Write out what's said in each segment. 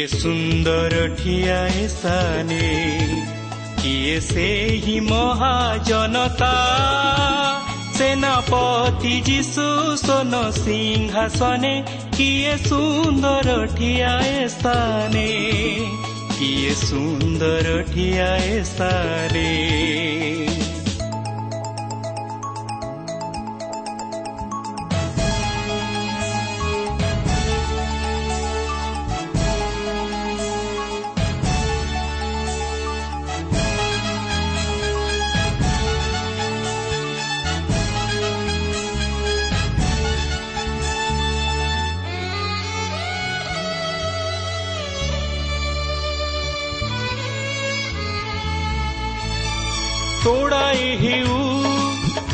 କିଏ ସୁନ୍ଦର ଠିଆ ସ୍ଥାନେ କିଏ ସେହି ମହାଜନତା ସେନାପତି ଯୀଶୁ ସୋନ ସିଂହାସନେ କିଏ ସୁନ୍ଦର ଠିଆ ସ୍ଥାନେ କିଏ ସୁନ୍ଦର ଠିଆ ସ୍ଥାନେ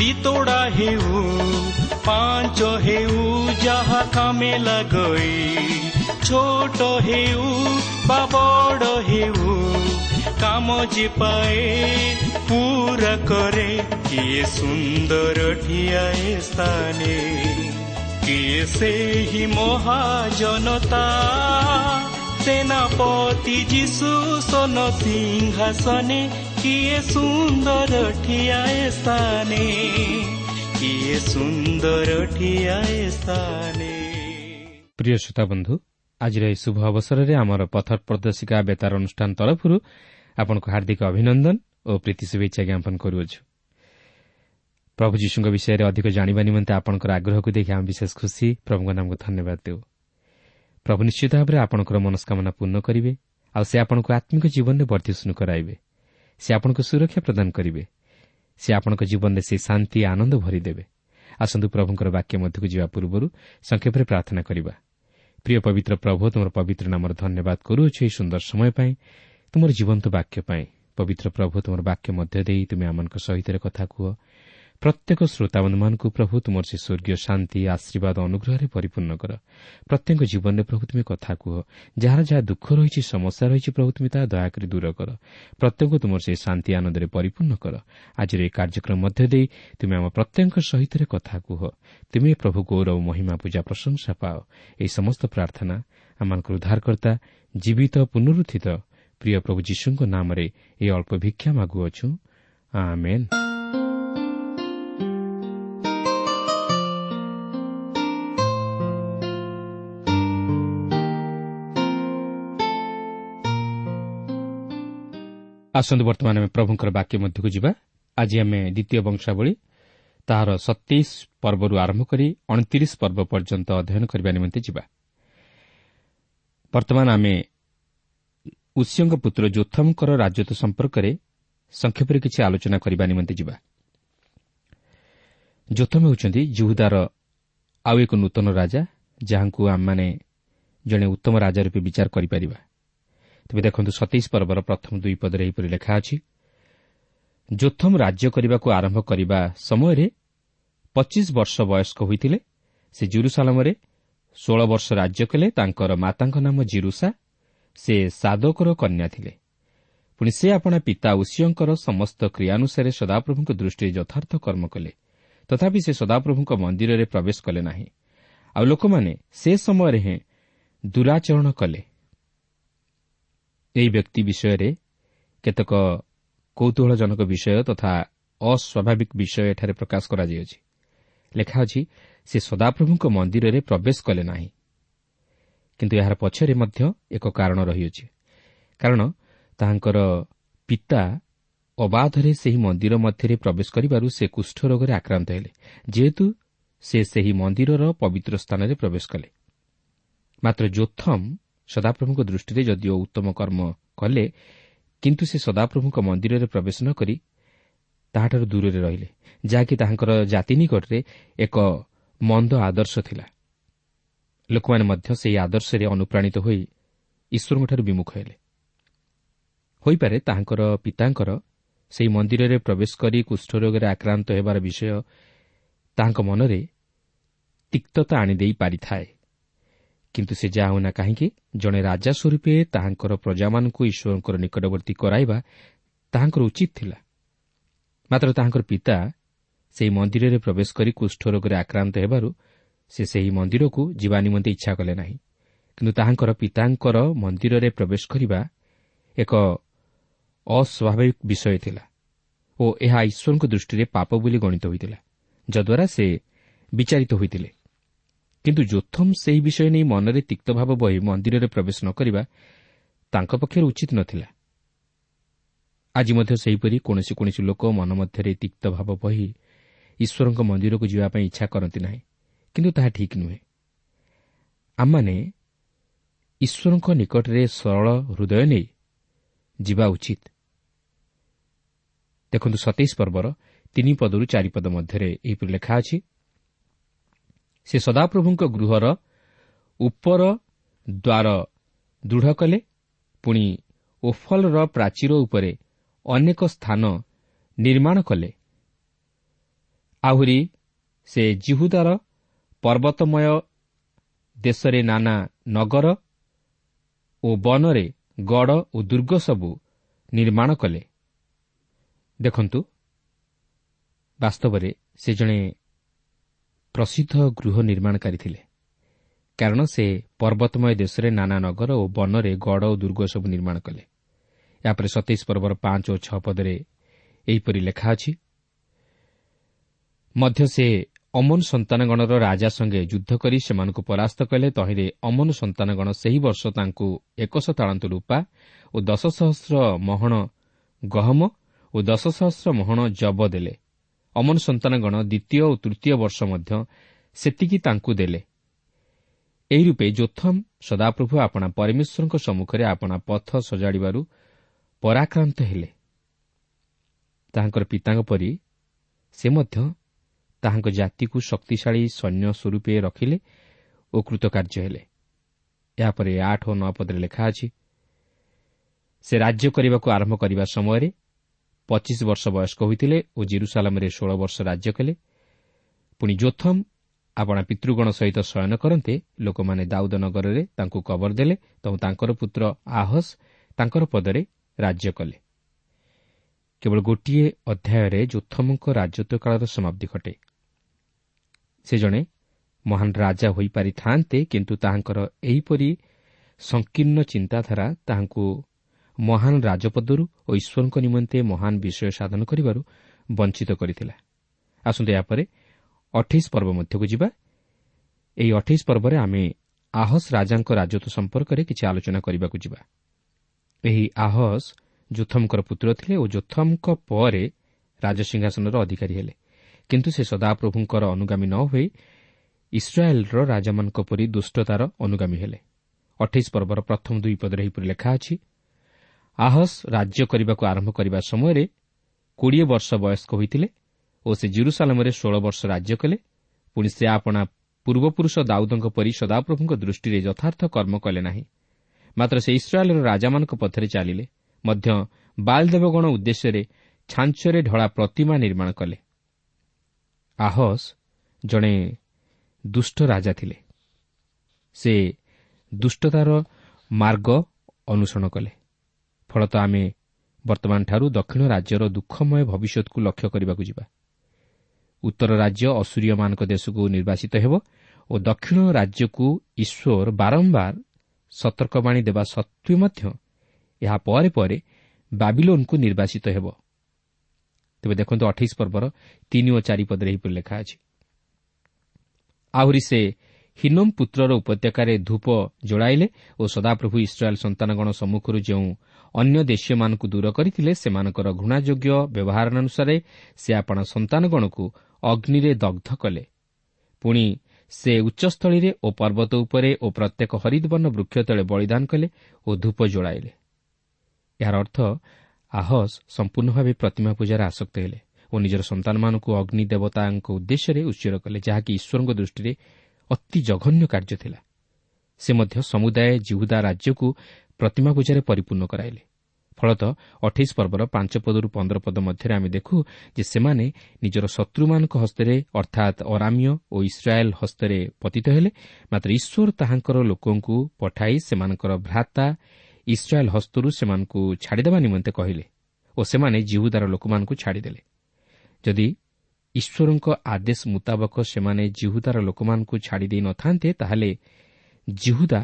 ଦି ତୋଡ଼ା ହେଉ ପାଞ୍ଚ ହେଉ ଯାହା କାମେ ଲଗଇ ଛୋଟ ହେଉ ବା ବଡ଼ ହେଉ କାମ ଯେ ପାଏ ପୁରା କରେ କିଏ ସୁନ୍ଦର ଠିଆଏ ସ୍ଥାନେ କିଏ ସେହି ମହାଜନତା ସେନାପତି ଯୀଶୁ ସୋନ ସିଂହାସନେ କିଏ ସୁନ୍ଦର ଠିଆଏ ସ୍ଥାନେ କିଏ ସୁନ୍ଦର ଠିଆଏ ସ୍ଥାନେ ପ୍ରିୟ ଶ୍ରୋତା ବନ୍ଧୁ ଆଜିର ଏହି ଶୁଭ ଅବସରରେ ଆମର ପଥ ପ୍ରଦର୍ଶିକା ବେତାର ଅନୁଷ୍ଠାନ ତରଫରୁ ଆପଣଙ୍କୁ ହାର୍ଦ୍ଦିକ ଅଭିନନ୍ଦନ ଓ ପ୍ରୀତି ଶୁଭେଚ୍ଛା ଜ୍ଞାପନ କରୁଅଛୁ। ପ୍ରଭୁ ଯୀଶୁଙ୍କ ବିଷୟରେ ଅଧିକ ଜାଣିବା ନିମନ୍ତେ ଆପଣଙ୍କର ଆଗ୍ରହକୁ ଦେଖି ଆମେ ବିଶେଷ ଖୁସି ପ୍ରଭୁଙ୍କ ନାମକୁ ଧନ୍ୟବାଦ ଦେଉ। ପ୍ରଭୁ ନିଶ୍ଚିତ ଭାବରେ ଆପଣଙ୍କର ମନସ୍କାମନା ପୂର୍ଣ୍ଣ କରିବେ ଆଉ ସେ ଆପଣଙ୍କୁ ଆତ୍ମିକ ଜୀବନରେ ବର୍ଦ୍ଧିଷ୍ଣୁ କରାଇବେ। ସେ ଆପଣଙ୍କୁ ସୁରକ୍ଷା ପ୍ରଦାନ କରିବେ। ସେ ଆପଣଙ୍କ ଜୀବନରେ ସେ ଶାନ୍ତି ଆନନ୍ଦ ଭରିଦେବେ। ଆସନ୍ତୁ ପ୍ରଭୁଙ୍କର ବାକ୍ୟ ମଧ୍ୟକୁ ଯିବା ପୂର୍ବରୁ ସଂକ୍ଷେପରେ ପ୍ରାର୍ଥନା କରିବା। ପ୍ରିୟ ପବିତ୍ର ପ୍ରଭୁ ତୁମର ପବିତ୍ର ନାମର ଧନ୍ୟବାଦ କରୁଅଛୁ ଏହି ସୁନ୍ଦର ସମୟ ପାଇଁ ତୁମର ଜୀବନ୍ତ ବାକ୍ୟ ପାଇଁ। ପବିତ୍ର ପ୍ରଭୁ ତୁମର ବାକ୍ୟ ମଧ୍ୟ ଦେଇ ତୁମେ ଆମମାନଙ୍କ ସହିତ କଥା କୁହ। ପ୍ରତ୍ୟେକ ଶ୍ରୋତାବନ୍ଧୁମାନଙ୍କୁ ପ୍ରଭୁ ତୁମର ସେ ସ୍ୱର୍ଗୀୟ ଶାନ୍ତି ଆଶୀର୍ବାଦ ଅନୁଗ୍ରହରେ ପରିପୂର୍ଣ୍ଣ କର। ପ୍ରତ୍ୟେକ ଜୀବନରେ ପ୍ରଭୁ ତୁମେ କଥା କୁହ। ଯାହାର ଯାହା ଦୁଃଖ ରହିଛି ସମସ୍ୟା ରହିଛି ପ୍ରଭୁ ତୁମେ ତାହା ଦୟାକରି ଦୂର କର। ପ୍ରତ୍ୟେକ ତୁମର ସେ ଶାନ୍ତି ଆନନ୍ଦରେ ପରିପୂର୍ଣ୍ଣ କର। ଆଜିର ଏହି କାର୍ଯ୍ୟକ୍ରମ ମଧ୍ୟ ଦେଇ ତୁମେ ଆମ ପ୍ରତ୍ୟେକଙ୍କ ସହିତ କଥା କୁହ। ତୁମେ ପ୍ରଭୁ ଗୌରବ ମହିମା ପୂଜା ପ୍ରଶଂସା ପାଅ। ଏହି ସମସ୍ତ ପ୍ରାର୍ଥନା ଆମମାନଙ୍କର ଉଦ୍ଧାରକର୍ତ୍ତା ଜୀବିତ ପୁନରୁତ୍ଥିତ ପ୍ରିୟ ପ୍ରଭୁ ଯୀଶୁଙ୍କ ନାମରେ ଏହି ଅଳ୍ପ ଭିକ୍ଷା ମାଗୁଅଛୁ। ଆସନ୍ତୁ ବର୍ତ୍ତମାନ ଆମେ ପ୍ରଭୁଙ୍କର ବାକ୍ୟ ମଧ୍ୟକୁ ଯିବା। ଆଜି ଆମେ ଦ୍ୱିତୀୟ ବଂଶାବଳୀ ତାହାର ସତେଇଶ ପର୍ବରୁ ଆରମ୍ଭ କରି ଅଣତିରିଶ ପର୍ବ ପର୍ଯ୍ୟନ୍ତ ଅଧ୍ୟୟନ କରିବା ନିମନ୍ତେ ଯିବା। ବର୍ତ୍ତମାନ ଆମେ ଉଷିୟଙ୍କ ପୁତ୍ର ଯୋଥମଙ୍କର ରାଜତ୍ୱ ସମ୍ପର୍କରେ ସଂକ୍ଷେପରେ କିଛି ଆଲୋଚନା କରିବା ନିମନ୍ତେ ଯିବା। ଯୋଥମ ହେଉଛନ୍ତି ଜୁହୁଦାର ଆଉ ଏକ ନୂତନ ରାଜା ଯାହାଙ୍କୁ ଆମମାନେ ଜଣେ ଉତ୍ତମ ରାଜା ରୂପେ ବିଚାର କରିପାରିବା। ତେବେ ଦେଖନ୍ତୁ ସତେଇଶ ପର୍ବର ପ୍ରଥମ ଦୁଇ ପଦରେ ଏହିପରି ଲେଖା ଅଛି ଯୋଥମ ରାଜ୍ୟ କରିବାକୁ ଆରମ୍ଭ କରିବା ସମୟରେ ପଚିଶ ବର୍ଷ ବୟସ୍କ ହୋଇଥିଲେ। ସେ ଜୁରୁସାଲାମରେ ଷୋଳ ବର୍ଷ ରାଜ୍ୟ କଲେ। ତାଙ୍କର ମାତାଙ୍କ ନାମ ଜିରୁସା। ସେ ସାଦକର କନ୍ୟା ଥିଲେ। ପୁଣି ସେ ଆପଣା ପିତା ଉଷିୟଙ୍କର ସମସ୍ତ କ୍ରିୟାନୁସାରେ ସଦାପ୍ରଭୁଙ୍କ ଦୃଷ୍ଟିରେ ଯଥାର୍ଥ କର୍ମ କଲେ। ତଥାପି ସେ ସଦାପ୍ରଭୁଙ୍କ ମନ୍ଦିରରେ ପ୍ରବେଶ କଲେ ନାହିଁ। ଆଉ ଲୋକମାନେ ସେ ସମୟରେ ହିଁ ଦୂରାଚରଣ କଲେ। ଏହି ବ୍ୟକ୍ତି ବିଷୟରେ କେତେକ କୌତୁହଳଜନକ ବିଷୟ ତଥା ଅସ୍ୱାଭାବିକ ବିଷୟ ଏଠାରେ ପ୍ରକାଶ କରାଯାଇଅଛି ଲେଖା ଅଛି ସେ ସଦାପ୍ରଭୁଙ୍କ ମନ୍ଦିରରେ ପ୍ରବେଶ କଲେ ନାହିଁ କିନ୍ତୁ ଏହାର ପଛରେ ମଧ୍ୟ ଏକ କାରଣ ରହିଅଛି କାରଣ ତାହାଙ୍କର ପିତା ଅବାଧରେ ସେହି ମନ୍ଦିର ମଧ୍ୟରେ ପ୍ରବେଶ କରିବାରୁ ସେ କୁଷ୍ଠ ରୋଗରେ ଆକ୍ରାନ୍ତ ହେଲେ ଯେହେତୁ ସେ ସେହି ମନ୍ଦିରର ପବିତ୍ର ସ୍ଥାନରେ ପ୍ରବେଶ କଲେ। ମାତ୍ର ଯୋଥମ୍ ସଦାପ୍ରଭୁଙ୍କ ଦୃଷ୍ଟିରେ ଯଦିଓ ଉତ୍ତମ କର୍ମ କଲେ କିନ୍ତୁ ସେ ସଦାପ୍ରଭୁଙ୍କ ମନ୍ଦିରରେ ପ୍ରବେଶ ନ କରି ତାହାଠାରୁ ଦୂରରେ ରହିଲେ ଯାହାକି ତାହାଙ୍କର ଜାତି ନିକଟରେ ଏକ ମନ୍ଦ ଆଦର୍ଶ ଥିଲା। ଲୋକମାନେ ମଧ୍ୟ ସେହି ଆଦର୍ଶରେ ଅନୁପ୍ରାଣିତ ହୋଇ ଈଶ୍ୱରଙ୍କଠାରୁ ବିମୁଖ ହେଲେ। ହୋଇପାରେ ତାହାଙ୍କର ପିତାଙ୍କର ସେହି ମନ୍ଦିରରେ ପ୍ରବେଶ କରି କୁଷ୍ଠରୋଗରେ ଆକ୍ରାନ୍ତ ହେବାର ବିଷୟ ତାହାଙ୍କ ମନରେ ତିକ୍ତତା ଆଣିଦେଇ ପାରିଥାଏ। କିନ୍ତୁ ସେ ଯାହା ହେଉନା କାହିଁକି ଜଣେ ରାଜା ସ୍ୱରୂପେ ତାହାଙ୍କର ପ୍ରଜାମାନଙ୍କୁ ଈଶ୍ୱରଙ୍କର ନିକଟବର୍ତ୍ତୀ କରାଇବା ତାହାଙ୍କର ଉଚିତ ଥିଲା। ମାତ୍ର ତାହାଙ୍କର ପିତା ସେହି ମନ୍ଦିରରେ ପ୍ରବେଶ କରି କୁଷ୍ଠରୋଗରେ ଆକ୍ରାନ୍ତ ହେବାରୁ ସେ ସେହି ମନ୍ଦିରକୁ ଯିବା ନିମନ୍ତେ ଇଚ୍ଛା କଲେ ନାହିଁ। କିନ୍ତୁ ତାହାଙ୍କର ପିତାଙ୍କର ମନ୍ଦିରରେ ପ୍ରବେଶ କରିବା ଏକ ଅସ୍ୱାଭାବିକ ବିଷୟ ଥିଲା ଓ ଏହା ଈଶ୍ୱରଙ୍କ ଦୃଷ୍ଟିରେ ପାପ ବୋଲି ଗଣିତ ହୋଇଥିଲା ଯଦ୍ୱାରା ସେ ବିଚାରିତ ହୋଇଥିଲେ। କିନ୍ତୁ ଯୋଥମ୍ ସେହି ବିଷୟ ନେଇ ମନରେ ତିକ୍ତଭାବ ବହି ମନ୍ଦିରରେ ପ୍ରବେଶ ନ କରିବା ତାଙ୍କ ପକ୍ଷରେ ଉଚିତ ନଥିଲା। ଆଜି ମଧ୍ୟ ସେହିପରି କୌଣସି କୌଣସି ଲୋକ ମନ ମଧ୍ୟରେ ତିକ୍ତଭାବ ବହି ଈଶ୍ୱରଙ୍କ ମନ୍ଦିରକୁ ଯିବା ପାଇଁ ଇଚ୍ଛା କରନ୍ତି ନାହିଁ କିନ୍ତୁ ତାହା ଠିକ୍ ନୁହେଁ। ଆମମାନେ ଈଶ୍ୱରଙ୍କ ନିକଟରେ ସରଳ ହୃଦୟ ନେଇ ଯିବା ଉଚିତ। ଦେଖନ୍ତୁ ସତେଇଶ ପର୍ବର ତିନି ପଦରୁ ଚାରିପଦ ମଧ୍ୟରେ ଏହିପରି ଲେଖା ଅଛି ସେ ସଦାପ୍ରଭୁଙ୍କ ଗୃହର ଉପର ଦ୍ୱାର ଦୃଢ଼ କଲେ। ପୁଣି ଓଫଲର ପ୍ରାଚୀର ଉପରେ ଅନେକ ସ୍ଥାନ ନିର୍ମାଣ କଲେ। ଆହୁରି ସେ ଜିହୁଦାର ପର୍ବତମୟ ଦେଶରେ ନାନା ନଗର ଓ ବନରେ ଗଡ଼ ଓ ଦୁର୍ଗ ସବୁ ନିର୍ମାଣ କଲେ। ଦେଖନ୍ତୁ ବାସ୍ତବରେ ସେ ଜଣେ ପ୍ରସିଦ୍ଧ ଗୃହ ନିର୍ମାଣକାରୀ ଥିଲେ। କାରଣ ସେ ପର୍ବତମୟ ଦେଶରେ ନାନା ନଗର ଓ ବନରେ ଗଡ଼ ଓ ଦୁର୍ଗ ସବୁ ନିର୍ମାଣ କଲେ। ଏହାପରେ ସତେଇଶ ପର୍ବର ପାଞ୍ଚ ଓ ଛଅ ପଦରେ ଏହିପରି ଲେଖା ଅଛି। ମଧ୍ୟ ସେ ଅମନ ସନ୍ତାନଗଣର ରାଜା ସଙ୍ଗେ ଯୁଦ୍ଧ କରି ସେମାନଙ୍କୁ ପରାସ୍ତ କଲେ। ତହିଁରେ ଅମନ ସନ୍ତାନଗଣ ସେହି ବର୍ଷ ତାଙ୍କୁ ଏକଶ ତାଳନ୍ତ ରୂପା ଓ ଦଶ ସହସ୍ର ମହଣ ଗହମ ଓ ଦଶ ସହସ୍ର ମହଣ ଜବ ଦେଲେ। ଅମନ ସନ୍ତାନଗଣ ଦ୍ୱିତୀୟ ଓ ତୃତୀୟ ବର୍ଷ ମଧ୍ୟ ସେତିକି ତାଙ୍କୁ ଦେଲେ। ଏହି ରୂପେ ଯୋଥମ୍ ସଦାପ୍ରଭୁ ଆପଣା ପରମେଶ୍ୱରଙ୍କ ସମ୍ମୁଖରେ ଆପଣା ପଥ ସଜାଡ଼ିବାରୁ ପରାକ୍ରାନ୍ତ ହେଲେ। ତାହାଙ୍କର ପିତାଙ୍କ ପରି ସେ ମଧ୍ୟ ତାହାଙ୍କ ଜାତିକୁ ଶକ୍ତିଶାଳୀ ସୈନ୍ୟ ସ୍ୱରୂପେ ରଖିଲେ ଓ କୃତକାର୍ଯ୍ୟ ହେଲେ। ଏହାପରେ ଆଠ ଓ ନଅ ପଦରେ ଲେଖା ଅଛି ସେ ରାଜ୍ୟ କରିବାକୁ ଆରମ୍ଭ କରିବା ସମୟରେ ପଚିଶ ବର୍ଷ ବୟସ୍କ ହୋଇଥିଲେ ଓ ଜିରୁସାଲାମରେ ଷୋହଳ ବର୍ଷ ରାଜ୍ୟ କଲେ। ପୁଣି ଯୋଥମ୍ ଆପଣା ପିତୃଗଣ ସହିତ ଶୟନ କରନ୍ତେ ଲୋକମାନେ ଦାଉଦ ନଗରରେ ତାଙ୍କୁ କବର ଦେଲେ ତେଣୁ ତାଙ୍କର ପୁତ୍ର ଆହସ୍ ତାଙ୍କର ପଦରେ ରାଜ୍ୟ କଲେ। କେବଳ ଗୋଟିଏ ଅଧ୍ୟାୟରେ ଯୋଥମଙ୍କ ରାଜତ୍ୱ କାଳର ସମାପ୍ତି ଘଟେ। ସେ ଜଣେ ମହାନ ରାଜା ହୋଇପାରିଥାନ୍ତେ କିନ୍ତୁ ତାହାଙ୍କର ଏହିପରି ସଂକୀର୍ଣ୍ଣ ଚିନ୍ତାଧାରା ତାହାଙ୍କୁ ମହାନ ରାଜପଦରୁ ଓ ଈଶ୍ୱରଙ୍କ ନିମନ୍ତେ ମହାନ ବିଷୟ ସାଧନ କରିବାରୁ ବଞ୍ଚିତ କରିଥିଲା। ଆସନ୍ତୁ ଏହାପରେ ଅଠେଇଶ ପର୍ବ ମଧ୍ୟକୁ ଯିବା। ଏହି ଅଠେଇଶ ପର୍ବରେ ଆମେ ଆହସ୍ ରାଜାଙ୍କ ରାଜତ୍ୱ ସମ୍ପର୍କରେ କିଛି ଆଲୋଚନା କରିବାକୁ ଯିବା। ଏହି ଆହସ୍ ଯୋଥମଙ୍କର ପୁତ୍ର ଥିଲେ ଓ ଯୋଥମଙ୍କ ପରେ ରାଜସିଂହାସନର ଅଧିକାରୀ ହେଲେ। କିନ୍ତୁ ସେ ସଦାପ୍ରଭୁଙ୍କର ଅନୁଗାମୀ ନ ହୋଇ ଇସ୍ରାଏଲ୍ର ରାଜାମାନଙ୍କ ପରି ଦୁଷ୍ଟତାର ଅନୁଗାମୀ ହେଲେ। ଅଠେଇଶ ପର୍ବର ପ୍ରଥମ ଦୁଇ ପଦରେ ଏହିପରି ଲେଖା ଅଛି ଆହସ୍ ରାଜ୍ୟ କରିବାକୁ ଆରମ୍ଭ କରିବା ସମୟରେ କୋଡ଼ିଏ ବର୍ଷ ବୟସ୍କ ହୋଇଥିଲେ ଓ ସେ ଜିରୁସାଲାମରେ ଷୋହଳ ବର୍ଷ ରାଜ୍ୟ କଲେ। ପୁଣି ସେ ଆପଣା ପୂର୍ବପୁରୁଷ ଦାଉଦଙ୍କ ପରି ସଦାପ୍ରଭୁଙ୍କ ଦୃଷ୍ଟିରେ ଯଥାର୍ଥ କର୍ମ କଲେ ନାହିଁ। ମାତ୍ର ସେ ଇସ୍ରାଏଲ୍ର ରାଜାମାନଙ୍କ ପଥରେ ଚାଲିଲେ। ମଧ୍ୟ ବାଲଦେବଗଣ ଉଦ୍ଦେଶ୍ୟରେ ଛାଞ୍ଚରେ ଢଳା ପ୍ରତିମା ନିର୍ମାଣ କଲେ। ଆହସ୍ ଜଣେ ଦୁଷ୍ଟ ରାଜା ଥିଲେ। ସେ ଦୁଷ୍ଟତାର ମାର୍ଗ ଅନୁସରଣ କଲେ। ଫଳତଃ ଆମେ ବର୍ତ୍ତମାନଠାରୁ ଦକ୍ଷିଣ ରାଜ୍ୟର ଦୁଃଖମୟ ଭବିଷ୍ୟତକୁ ଲକ୍ଷ୍ୟ କରିବାକୁ ଯିବା। ଉତ୍ତର ରାଜ୍ୟ ଅସୁରୀୟମାନଙ୍କ ଦେଶକୁ ନିର୍ବାସିତ ହେବ ଓ ଦକ୍ଷିଣ ରାଜ୍ୟକୁ ଈଶ୍ୱର ବାରମ୍ବାର ସତର୍କବାଣୀ ଦେବା ସତ୍ତ୍ୱେ ମଧ୍ୟ ଏହା ପରେ ପରେ ବାବିଲୋନ୍କୁ ନିର୍ବାସିତ ହେବ। ତେବେ ଦେଖନ୍ତୁ ଅଠେଇଶ ପର୍ବର ତିନି ଓ ଚାରି ପଦରେ ଏହିପରି ଲେଖା ଅଛି। ଆହୁରି ସେ ହିନୋମ୍ ପୁତ୍ରର ଉପତ୍ୟକାରେ ଧୂପ ଯୋଡ଼ାଇଲେ ଓ ସଦାପ୍ରଭୁ ଇସ୍ରାଏଲ୍ ସନ୍ତାନଗଣ ସମ୍ମୁଖରୁ ଯେଉଁ ଅନ୍ୟ ଦେଶୀୟମାନଙ୍କୁ ଦୂର କରିଥିଲେ ସେମାନଙ୍କର ଘୃଣାଯୋଗ୍ୟ ବ୍ୟବହାର ଅନୁସାରେ ସେ ଆପଣା ସନ୍ତାନଗଣକୁ ଅଗ୍ନିରେ ଦଗ୍ଧ କଲେ। ପୁଣି ସେ ଉଚ୍ଚସ୍ଥଳୀରେ ଓ ପର୍ବତ ଉପରେ ଓ ପ୍ରତ୍ୟେକ ହରିଦବର୍ଣ୍ଣ ବୃକ୍ଷ ତଳେ ବଳିଦାନ କଲେ ଓ ଧୂପ ଯୋଡ଼ାଇଲେ ଏହାର ଅର୍ଥ ଆହସ୍ ସମ୍ପୂର୍ଣ୍ଣ ଭାବେ ପ୍ରତିମା ପୂଜାରେ ଆସକ୍ତ ହେଲେ ଓ ନିଜର ସନ୍ତାନମାନଙ୍କୁ ଅଗ୍ନି ଦେବତାଙ୍କ ଉଦ୍ଦେଶ୍ୟରେ ଉଚ୍ଚର କଲେ ଯାହାକି ଈଶ୍ୱରଙ୍କ ଦୃଷ୍ଟିରେ ଅତି ଜଘନ୍ୟ କାର୍ଯ୍ୟ ଥିଲା। ସେ ମଧ୍ୟ ସମୁଦାୟ ଜିହୁଦା ରାଜ୍ୟକୁ ପ୍ରତିମା ପୂଜାରେ ପରିପୂର୍ଣ୍ଣ କରାଇଲେ। ଫଳତଃ ଅଠେଇଶ ପର୍ବର ପାଞ୍ଚ ପଦରୁ ପନ୍ଦର ପଦ ମଧ୍ୟରେ ଆମେ ଦେଖୁ ଯେ ସେମାନେ ନିଜର ଶତ୍ରୁମାନଙ୍କ ହସ୍ତରେ ଅର୍ଥାତ୍ ଅରାମିୟ ଓ ଇସ୍ରାଏଲ୍ ହସ୍ତରେ ପତିତ ହେଲେ। ମାତ୍ର ଈଶ୍ୱର ତାହାଙ୍କର ଲୋକଙ୍କୁ ପଠାଇ ସେମାନଙ୍କର ଭ୍ରାତା ଇସ୍ରାଏଲ୍ ହସ୍ତରୁ ସେମାନଙ୍କୁ ଛାଡ଼ିଦେବା ନିମନ୍ତେ କହିଲେ ଓ ସେମାନେ ଜିହୁଦାର ଲୋକମାନଙ୍କୁ ଛାଡ଼ିଦେଲେ। ଯଦି ଈଶ୍ୱରଙ୍କ ଆଦେଶ ମୁତାବକ ସେମାନେ ଜିହୁଦାର ଲୋକମାନଙ୍କୁ ଛାଡ଼ିଦେଇ ନଥାନ୍ତେ ତାହେଲେ ଜିହୁଦା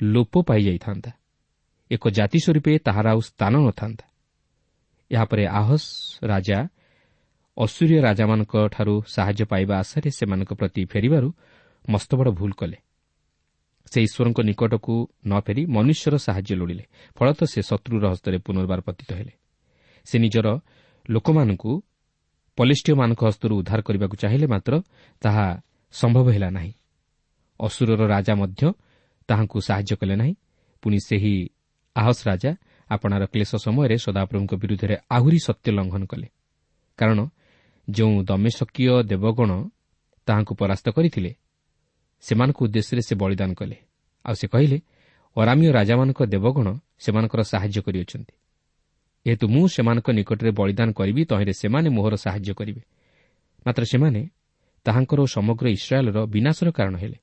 ଲୋପ ପାଇଯାଇଥାନ୍ତା। ଏକ ଜାତି ସ୍ୱରୂପେ ତାହାର ଆଉ ସ୍ଥାନ ନଥାନ୍ତା। ଏହାପରେ ଆହସ୍ ରାଜା ଅସୁରୀୟ ରାଜାମାନଙ୍କଠାରୁ ସାହାଯ୍ୟ ପାଇବା ଆଶାରେ ସେମାନଙ୍କ ପ୍ରତି ଫେରିବାରୁ ମସ୍ତବଡ଼ ଭୁଲ କଲେ। ସେ ଈଶ୍ୱରଙ୍କ ନିକଟକୁ ନ ଫେରି ମନୁଷ୍ୟର ସାହାଯ୍ୟ ଲୋଡ଼ିଲେ ଫଳତଃ ସେ ଶତ୍ରୁର ହସ୍ତରେ ପୁନର୍ବାର ପତିତ ହେଲେ। ସେ ନିଜର ଲୋକମାନଙ୍କୁ ପଲିଷ୍ଟିୟମାନଙ୍କ ହସ୍ତରୁ ଉଦ୍ଧାର କରିବାକୁ ଚାହିଁଲେ ମାତ୍ର ତାହା ସମ୍ଭବ ହେଲା ନାହିଁ। ଅସୁରର ରାଜା ମଧ୍ୟ ତାହାଙ୍କୁ ସାହାଯ୍ୟ କଲେ ନାହିଁ। ପୁଣି ସେହି ଆହସ ରାଜା ଆପଣାର କ୍ଲେଶ ସମୟରେ ସଦାପ୍ରଭୁଙ୍କ ବିରୁଦ୍ଧରେ ଆହୁରି ସତ୍ୟ ଲଙ୍ଘନ କଲେ କାରଣ ଯେଉଁ ଦମେଶକୀୟ ଦେବଗଣ ତାହାଙ୍କୁ ପରାସ୍ତ କରିଥିଲେ ସେମାନଙ୍କ ଉଦ୍ଦେଶ୍ୟରେ ସେ ବଳିଦାନ କଲେ। ଆଉ ସେ କହିଲେ ଅରାମୀୟ ରାଜାମାନଙ୍କ ଦେବଗଣ ସେମାନଙ୍କର ସାହାଯ୍ୟ କରିଅଛନ୍ତି। ଯେହେତୁ ମୁଁ ସେମାନଙ୍କ ନିକଟରେ ବଳିଦାନ କରିବି ତହିଁରେ ସେମାନେ ମୋହର ସାହାଯ୍ୟ କରିବେ। ମାତ୍ର ସେମାନେ ତାହାଙ୍କର ସମଗ୍ର ଇସ୍ରାଏଲ୍ର ବିନାଶର କାରଣ ହେଲେ।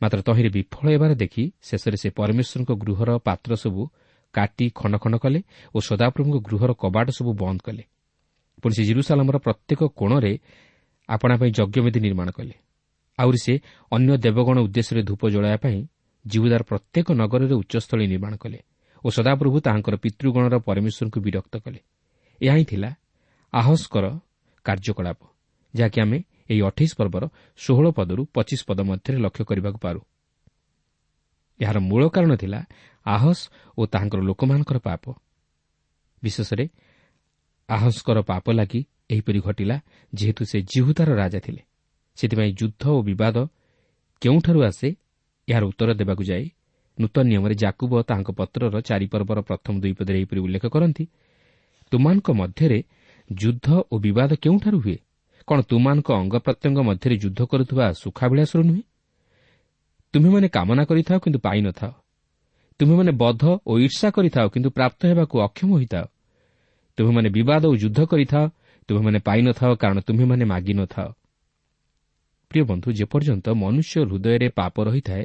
ମାତ୍ର ତହିଁରେ ବିଫଳ ହେବାର ଦେଖି ଶେଷରେ ସେ ପରମେଶ୍ୱରଙ୍କ ଗୃହର ପାତ୍ର ସବୁ କାଟି ଖଣ୍ଡ ଖଣ୍ଡ କଲେ ଓ ସଦାପ୍ରଭୁଙ୍କ ଗୃହର କବାଟ ସବୁ ବନ୍ଦ କଲେ। ପୁଣି ସେ ଜିରୁସାଲାମର ପ୍ରତ୍ୟେକ କୋଣରେ ଆପଣା ପାଇଁ ଯଜ୍ଞବେଦୀ ନିର୍ମାଣ କଲେ। ଆହୁରି ସେ ଅନ୍ୟ ଦେବଗଣ ଉଦ୍ଦେଶ୍ୟରେ ଧୂପ ଜଳାଇବା ପାଇଁ ଜିବୁଦାର ପ୍ରତ୍ୟେକ ନଗରରେ ଉଚ୍ଚସ୍ଥଳୀ ନିର୍ମାଣ କଲେ ଓ ସଦାପ୍ରଭୁ ତାହାଙ୍କର ପିତୃଗଣର ପରମେଶ୍ୱରଙ୍କୁ ବିରକ୍ତ କଲେ। ଏହା ହିଁ ଥିଲା ଆହସ୍କର କାର୍ଯ୍ୟକଳାପ ଯାହାକି ଆମେ ଏହି ଅଠେଇଶ ପର୍ବର ଷୋହଳ ପଦରୁ ପଚିଶ ପଦ ମଧ୍ୟରେ ଲକ୍ଷ୍ୟ କରିବାକୁ ପାରୁ। ଏହାର ମୂଳ କାରଣ ଥିଲା ଆହସ୍ ଓ ତାହାଙ୍କର ଲୋକମାନଙ୍କର ପାପ। ବିଶେଷରେ ଆହସ୍କର ପାପ ଲାଗି ଏହିପରି ଘଟିଲା ଯେହେତୁ ସେ ଜିହୁତାର ରାଜା ଥିଲେ। ସେଥିପାଇଁ ଯୁଦ୍ଧ ଓ ବିବାଦ କେଉଁଠାରୁ ଆସେ ଏହାର ଉତ୍ତର ଦେବାକୁ ଯାଇ ନୂତନ ନିୟମରେ ଜାକୁବ ତାହାଙ୍କ ପତ୍ରର ଚାରିପର୍ବର ପ୍ରଥମ ଦୁଇ ପଦରେ ଏହିପରି ଉଲ୍ଲେଖ କରନ୍ତି ତୁମାନଙ୍କ ମଧ୍ୟରେ ଯୁଦ୍ଧ ଓ ବିବାଦ କେଉଁଠାରୁ ହୁଏ? କ'ଣ ତୁମାନଙ୍କ ଅଙ୍ଗ ପ୍ରତ୍ୟଙ୍ଗ ମଧ୍ୟରେ ଯୁଦ୍ଧ କରୁଥିବା ସୁଖାଭିଳାଷରୁ ନୁହେଁ? ତୁମେମାନେ କାମନା କରିଥାଅ କିନ୍ତୁ ପାଇନଥାଅ ତୁମେମାନେ ବଧ ଓ ଈର୍ଷା କରିଥାଅ କିନ୍ତୁ ପ୍ରାପ୍ତ ହେବାକୁ ଅକ୍ଷମ ହୋଇଥାଅ। ତୁମେମାନେ ବିବାଦ ଓ ଯୁଦ୍ଧ କରିଥାଅ ତୁମେମାନେ ପାଇନଥାଅ କାରଣ ତୁମେମାନେ ମାଗିନଥାଅ ପ୍ରିୟ ବନ୍ଧୁ ଯେପର୍ଯ୍ୟନ୍ତ ମନୁଷ୍ୟ ହୃଦୟରେ ପାପ ରହିଥାଏ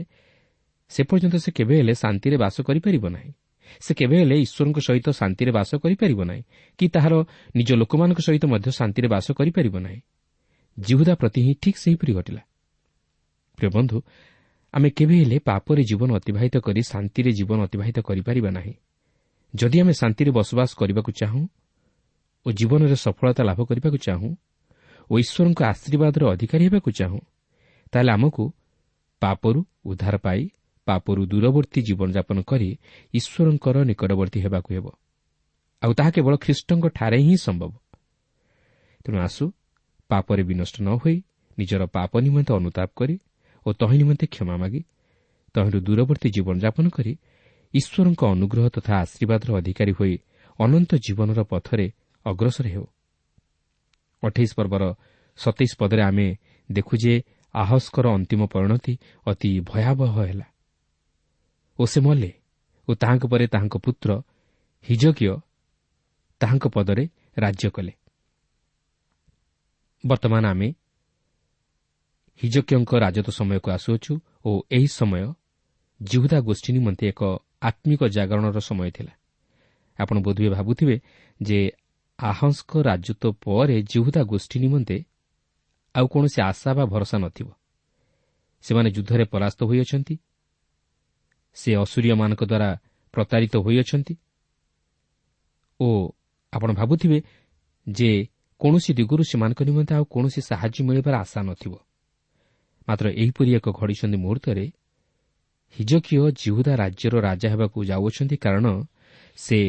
ସେ ପର୍ଯ୍ୟନ୍ତ ସେ କେବେ ହେଲେ ଶାନ୍ତିରେ ବାସ କରିପାରିବ ନାହିଁ। ସେ କେବେ ହେଲେ ଈଶ୍ୱରଙ୍କ ସହିତ ଶାନ୍ତିରେ ବାସ କରିପାରିବ ନାହିଁ କି ତାହାର ନିଜ ଲୋକମାନଙ୍କ ସହିତ ମଧ୍ୟ ଶାନ୍ତିରେ ବାସ କରିପାରିବ ନାହିଁ। ଜିହୁଦା ପ୍ରତି ହିଁ ଠିକ୍ ସେହିପରି ଘଟିଲା। ପ୍ରିୟ ବନ୍ଧୁ ଆମେ କେବେ ହେଲେ ପାପରେ ଜୀବନ ଅତିବାହିତ କରି ଶାନ୍ତିରେ ଜୀବନ ଅତିବାହିତ କରିପାରିବା ନାହିଁ। ଯଦି ଆମେ ଶାନ୍ତିରେ ବସବାସ କରିବାକୁ ଚାହୁଁ ଓ ଜୀବନରେ ସଫଳତା ଲାଭ କରିବାକୁ ଚାହୁଁ ଓ ଈଶ୍ୱରଙ୍କ ଆଶୀର୍ବାଦର ଅଧିକାରୀ ହେବାକୁ ଚାହୁଁ ତାହେଲେ ଆମକୁ ପାପରୁ ଉଦ୍ଧାର ପାଇ ପାପରୁ ଦୂରବର୍ତ୍ତୀ ଜୀବନଯାପନ କରି ଈଶ୍ୱରଙ୍କର ନିକଟବର୍ତ୍ତୀ ହେବାକୁ ହେବ। ଆଉ ତାହା କେବଳ ଖ୍ରୀଷ୍ଟଙ୍କଠାରେ ହିଁ ସମ୍ଭବ। ତେଣୁ ଆସୁ ପାପରେ ବିନଷ୍ଟ ନ ହୋଇ ନିଜର ପାପ ନିମନ୍ତେ ଅନୁତାପ କରି ଓ ତହିଁ ନିମନ୍ତେ କ୍ଷମା ମାଗି ତହିଁରୁ ଦୂରବର୍ତ୍ତୀ ଜୀବନଯାପନ କରି ଈଶ୍ୱରଙ୍କ ଅନୁଗ୍ରହ ତଥା ଆଶୀର୍ବାଦର ଅଧିକାରୀ ହୋଇ ଅନନ୍ତ ଜୀବନର ପଥରେ ଅଗ୍ରସର ହେଉ। ଅଠେଇଶ ପର୍ବର ସତେଇଶ ପଦରେ ଆମେ ଦେଖୁ ଯେ ଆହସ୍କର ଅନ୍ତିମ ପରିଣତି ଅତି ଭୟାବହ ହେଲା। ଓ ସେ ମଲେ ଓ ତାହାଙ୍କ ପରେ ତାହାଙ୍କ ପୁତ୍ର ହିଜକୀୟ ତାହାଙ୍କ ପଦରେ ରାଜ୍ୟ କଲେ। ବର୍ତ୍ତମାନ ଆମେ ହିଜକୀୟଙ୍କ ରାଜତ୍ୱ ସମୟକୁ ଆସୁଅଛୁ ଓ ଏହି ସମୟ ଜିହୁଦା ଗୋଷ୍ଠୀ ନିମନ୍ତେ ଏକ ଆତ୍ମିକ ଜାଗରଣର ସମୟ ଥିଲା। ଆପଣ ବୋଧହୁଏ ଭାବୁଥିବେ ଯେ ଆହଂଙ୍କ ରାଜତ୍ୱ ପରେ ଜିହୁଦା ଗୋଷ୍ଠୀ ନିମନ୍ତେ ଆଉ କୌଣସି ଆଶା ବା ଭରସା ନଥିବ। ସେମାନେ ଯୁଦ୍ଧରେ ପରାସ୍ତ ହୋଇଅଛନ୍ତି ସେ ଅସୁରୀୟମାନଙ୍କ ଦ୍ୱାରା ପ୍ରତାରିତ ହୋଇଅଛନ୍ତି। ଓ ଆପଣ ଭାବୁଥିବେ ଯେ କୌଣସି ଦିଗରୁ ସେମାନଙ୍କ ନିମନ୍ତେ ଆଉ କୌଣସି ସାହାଯ୍ୟ ମିଳିବାର ଆଶା ନଥିବ। ମାତ୍ର ଏହିପରି ଏକ ଘଡ଼ିସନ୍ଧି ମୁହୂର୍ତ୍ତରେ ହିଜକିଓ ଜିହୁଦା ରାଜ୍ୟର ରାଜା ହେବାକୁ ଯାଉଅଛନ୍ତି କାରଣ ସେ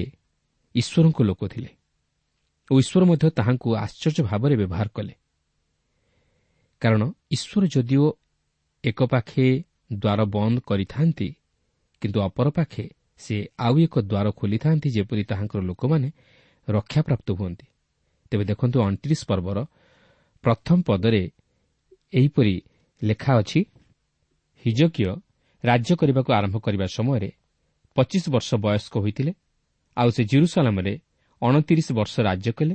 ଈଶ୍ୱରଙ୍କ ଲୋକ ଥିଲେ ଓ ଈଶ୍ୱର ମଧ୍ୟ ତାହାଙ୍କୁ ଆଶ୍ଚର୍ଯ୍ୟ ଭାବରେ ବ୍ୟବହାର କଲେ। କାରଣ ଈଶ୍ୱର ଯଦିଓ ଏକ ପାଖେ ଦ୍ୱାର ବନ୍ଦ କରିଥାନ୍ତି କିନ୍ତୁ ଅପର ପାଖେ ସେ ଆଉ ଏକ ଦ୍ୱାର ଖୋଲିଥାନ୍ତି ଯେପରି ତାହାଙ୍କର ଲୋକମାନେ ରକ୍ଷାପ୍ରାପ୍ତ ହୁଅନ୍ତି। ତେବେ ଦେଖନ୍ତୁ ଅଣତିରିଶ ପର୍ବର ପ୍ରଥମ ପଦରେ ଏହିପରି ଲେଖା ଅଛି ହିଜକିୟ ରାଜ୍ୟ କରିବାକୁ ଆରମ୍ଭ କରିବା ସମୟରେ ପଚିଶ ବର୍ଷ ବୟସ୍କ ହୋଇଥିଲେ ଆଉ ସେ ଜିରୁସାଲାମରେ ଅଣତିରିଶ ବର୍ଷ ରାଜ୍ୟ କଲେ।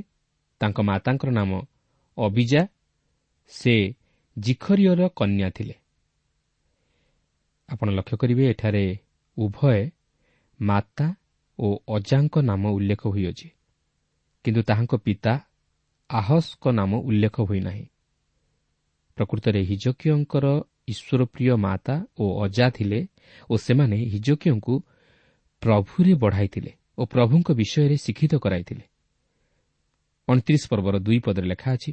ତାଙ୍କ ମାତାଙ୍କର ନାମ ଅବିଜା ସେ ଜିଖରିୟର କନ୍ୟା ଥିଲେ। ଆପଣ ଲକ୍ଷ୍ୟ କରିବେ ଏଠାରେ ଉଭୟ ମାତା ଓ ଅଜାଙ୍କ ନାମ ଉଲ୍ଲେଖ ହୋଇଅଛି କିନ୍ତୁ ତାହାଙ୍କ ପିତା ଆହସ୍ଙ୍କ ନାମ ଉଲ୍ଲେଖ ହୋଇନାହିଁ। ପ୍ରକୃତରେ ହିଜକିୟଙ୍କର ଈଶ୍ୱରପ୍ରିୟ ମାତା ଓ ଅଜା ଥିଲେ ଓ ସେମାନେ ହିଜକିୟଙ୍କୁ ପ୍ରଭୁରେ ବଢ଼ାଇଥିଲେ ଓ ପ୍ରଭୁଙ୍କ ବିଷୟରେ ଶିକ୍ଷିତ କରାଇଥିଲେ। ଅଣତିରିଶ ପର୍ବର ଦୁଇ ପଦରେ ଲେଖା ଅଛି